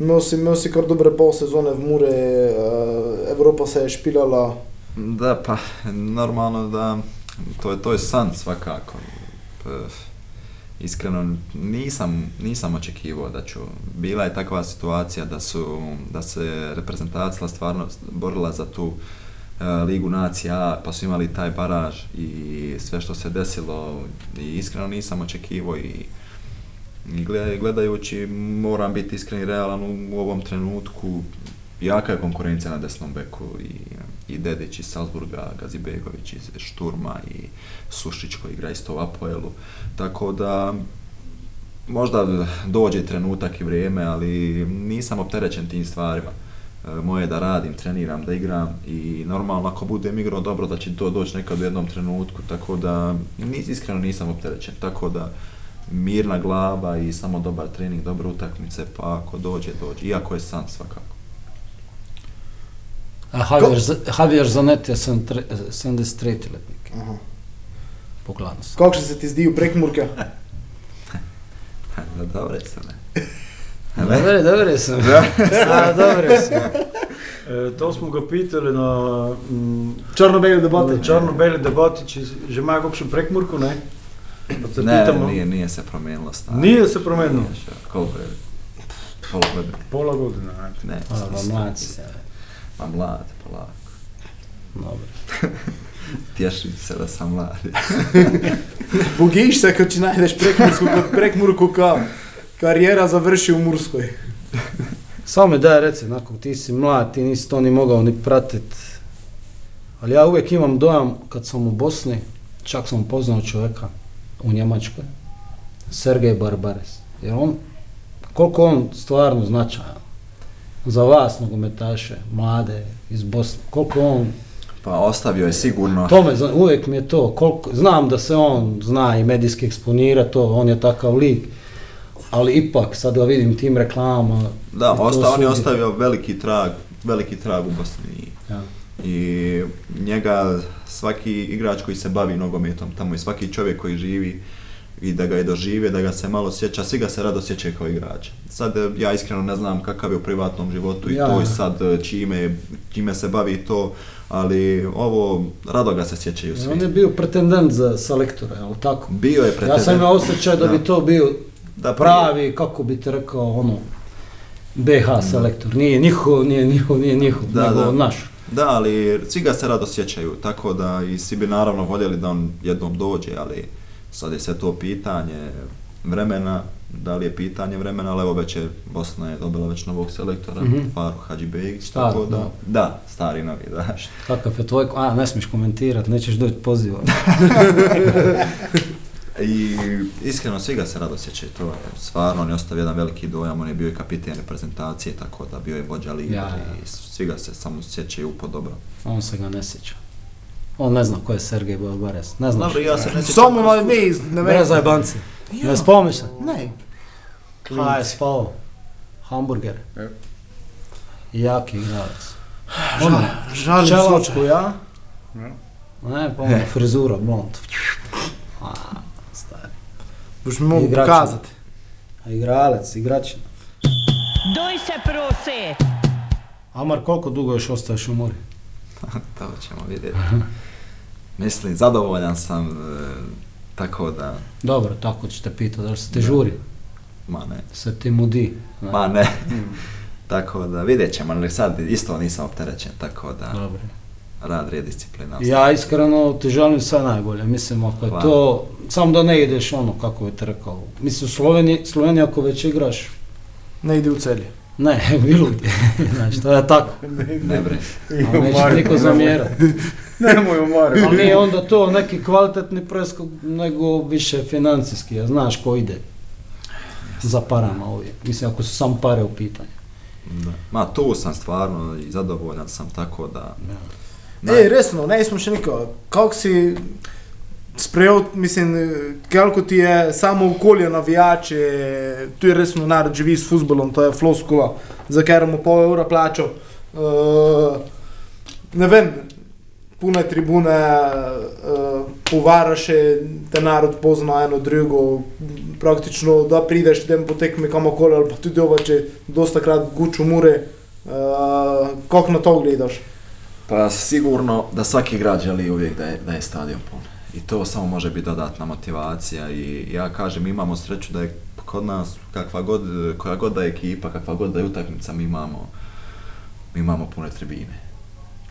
imel si, imel si kar dobre pol sezone v Mure, uh, Evropa se je špilala, Da, pa normalno da to je, to je san svakako. Iskreno nisam, nisam očekivao da ću, bila je takva situacija da su, da se reprezentacija stvarno borila za tu e, Ligu nacija, pa su imali taj baraž i sve što se desilo i iskreno nisam očekivao i i gled- gledajući moram biti iskren i realan u ovom trenutku jaka je konkurencija na desnom beku i, i Dedić iz Salzburga, Gazibegović iz Šturma i Sušić koji igra isto u Apoelu. Tako da možda dođe trenutak i vrijeme, ali nisam opterećen tim stvarima. E, Moje je da radim, treniram, da igram i normalno ako budem igrao dobro da će to doći nekad u jednom trenutku, tako da nis, iskreno nisam opterećen. Tako da mirna glava i samo dobar trening, dobre utakmice, pa ako dođe, dođe. Iako je san svakako. A Javier, Z- Javier Zanetti je 73. letnik, Aha. pogledam se. kakšen se ti zdi v Prekmurke? Da, dobre su, ne. Dobre, dobre sam. A, dobre sam. E, to smo ga pitali na mm, Črno-beli debate. na črno-beli debati, če že ima kakšen prekmurku, ne? Se Ne, pitamo, nije, nije se promijenilo stanje. Nije se promijenilo? Nije še, Koliko je? Pola godine. Pola godine, ajde. Ne, A, isto, Pa mlad, polako. Dobro. Tješim se da sam mlad. Bogiš se, kad ti najdeš prekmursku, kad prekmurku kao karijera završi u Murskoj. Samo mi daj reci, nakon ti si mlad, ti nisi to ni mogao ni pratit. Ali ja uvijek imam dojam kad sam u Bosni, čak sam upoznao čovjeka u Njemačkoj, Sergej Barbares. Jer on, koliko on stvarno značajan za vas nogometaše, mlade iz Bosne, koliko on Pa ostavio je sigurno. To me, uvijek mi je to, koliko, znam da se on zna i medijski eksponira to, on je takav lik, ali ipak sad ga vidim tim reklamama. Da, osta, on je ostavio veliki trag, veliki trag u Bosni. Ja. I njega svaki igrač koji se bavi nogometom tamo i svaki čovjek koji živi i da ga je doživio, da ga se malo sjeća, svi ga se rado sjećaju kao igrač. Sad e, ja iskreno ne znam kakav je u privatnom životu i Ja. to i sad e, čime, čime se bavi to, ali ovo rado ga se sjećaju Jer On je svi. bio pretendent za selektora, jel tako? Bio je Ja sam pretendent. imao osjećaj da bi to bio Da, pravi, kako bi te rekao, ono, BH selektor. Nije njihov, nije njihov, nije njihov, Da, nego da. naš. Da, ali svi ga se rado sjećaju, tako da i svi bi naravno voljeli da on jednom dođe, ali sad je sve to pitanje vremena, da li je pitanje vremena, ali evo već je Bosna je dobila već novog selektora, Mhm. Faru Hadžibegić, tako da, da. da, stari novi, da. Kakav je tvoj, a ne smiješ komentirat, nećeš doći poziva. I iskreno svi ga se rado sjećaju, to je stvarno, on je ostavio jedan veliki dojam, on je bio i kapiten reprezentacije, tako da bio je vođa liga Ja, ja. i svi ga se samo sjećaju po dobro. On se ga ne sjeća. On ne zna ko je Sergej Barbares, ne znaš. Dobro, ja se ne sjećam. Samo na ne iz... Ne Bez zajbanci. Ne spomiš se? Ne. HSV, Hamburger. Ja. Jaki igralac. Žalim Čelačku, slučaj. ja? Ja. Ne, pa ono, frizura, blond. A, stari. Boš mi mogu Igrač. pokazati. A igralac, igračina. Doj se prose! Amar, koliko dugo još ostaješ u mori? to ćemo vidjeti. Mislim, zadovoljan sam, e, tako da, Dobro, tako ću te pitati, da li se te žuri? ma ne, Se ti mudi? Ne. ma ne. tako da, vidjet ćemo, ali sad isto nisam opterećen, tako da, Dobro. rad, red, disciplina. Ja iskreno ti želim sve najbolje, mislim ako je Hvala. to, samo da ne ideš ono kako je te rekao. Mislim u Sloveniji, Sloveniji ako već igraš, Ne ide u celje. Ne, bilo gdje, znači to je tako, Ne bre. ali neće niko zamjerati. Nemoj umoriti. Ali nije onda to neki kvalitetni preskok, nego više financijski, a znaš ko ide za parama uvijek. Mislim, ako su samo pare u pitanju. Da. Ma tu sam stvarno i zadovoljan sam, tako da... Ej, resno, ne smo še niko. Kako si sprejel, mislim, koliko ti je samo okolje navijače, tu je resno narod živi s futbolom, to je floskula, za kar mu pol evra plačal. Uh, ne vem, pune tribune, uh, povaraše, te narod pozna eno drugo, praktično da prideš tem po tekmi kamokoli, ali pa tudi ovače, dosta krat guču mure. Uh, kako na to gledaš? Pa sigurno da svaki grad želi uvijek da je, da je stadion pun. I to samo može biti dodatna motivacija i ja kažem imamo sreću da je kod nas kakva god, koja god da je ekipa, kakva god da je utakmica, mi imamo, mi imamo pune tribine.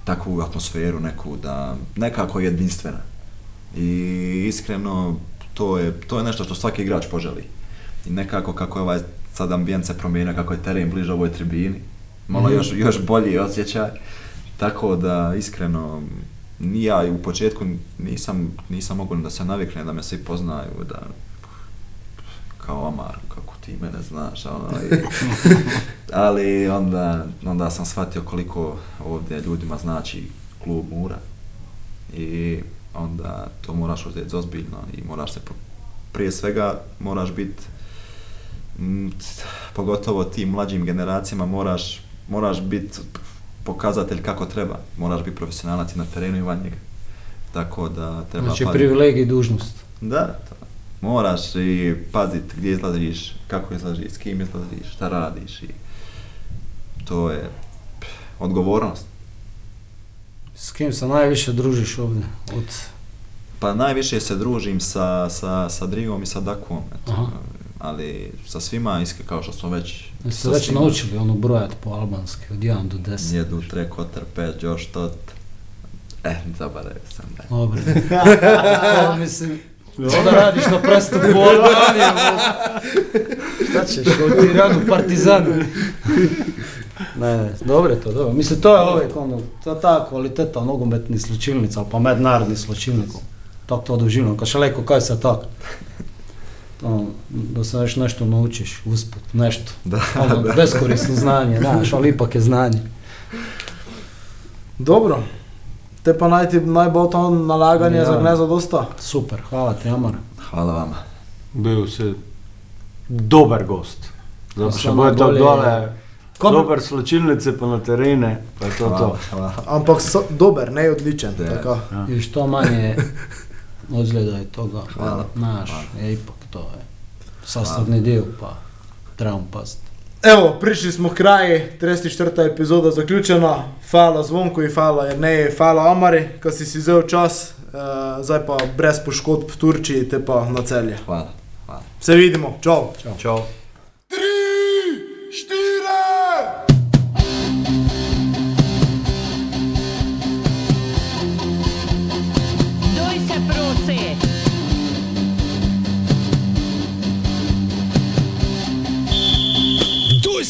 Takvu atmosferu neku da nekako je jedinstvena. I iskreno to je, to je nešto što svaki igrač poželi. I nekako kako je ovaj sad ambijent se promijenio, kako je teren bliže ovoj tribini, malo Mhm. još, još bolji osjećaj. Tako da, iskreno, ni ja u početku nisam, nisam mogu ni da se naviknem da me svi poznaju, da kao Amar, kako ti mene znaš, ono, i, ali onda, onda sam shvatio koliko ovdje ljudima znači klub Mura. I onda to moraš uzeti ozbiljno i moraš se, prije svega moraš biti, pogotovo tim mlađim generacijama moraš, moraš biti pokazatelj kako treba, moraš biti profesionalac i na terenu i van njega. Tako da treba Znači paziti. privilegij i dužnost. Da, to. moraš i paziti gdje izlaziš, kako izlaziš, s kim izlaziš, šta radiš i to je odgovornost. S kim se najviše družiš ovdje? Od... Pa najviše se družim sa, sa, sa Drigom i sa Dakom, eto. Ali sa svima, iske, kao što smo već Jeste već naučili ono brojati po albanski, od 1 do 10. Jedu, tre, kotar, pet, još tot. Eh, zaboravio sam da. Dobro. to mislim, onda radiš na prestupu u Albaniji. Šta ćeš, u Tiranu, Partizanu. Ne, ne, dobro je to, dobro. Mislim, to je uvijek ono, je ta kvaliteta nogometnih slučilnica, ali pa mednarodnih slučilnika. Tako to doživljam, kao šaleko, kaj se tak. Ono, da se još nešto naučiš usput, nešto. Da, ono, da. beskorisno znanje, znaš, ali ipak je znanje. Dobro. Te pa naj ti najbolj to nalaganje Ja. za gnezdo dosta. Super, hvala ti, Amar. Hvala vama. Bil si dober gost. Zato Samo še bojo to dole, Kom- dober slačilnice pa na terene, pa je to Hvala, to. hvala. Ampak so, dober, ne odličen. Da. Tako. I što manje ozljeda je toga. Hvala. Naš, Hvala. je ipak to je sastavni dio, pa paziti. Evo, prišli smo kraji, 34. epizoda zaključena. Hvala Zvonku in hvala Jerneji, hvala Amari, ko si si vzel čas. Uh, zdaj pa brez poškodb v Turčiji, te pa na celje. Hvala. Hvala. Se vidimo, čau. Čau. Doj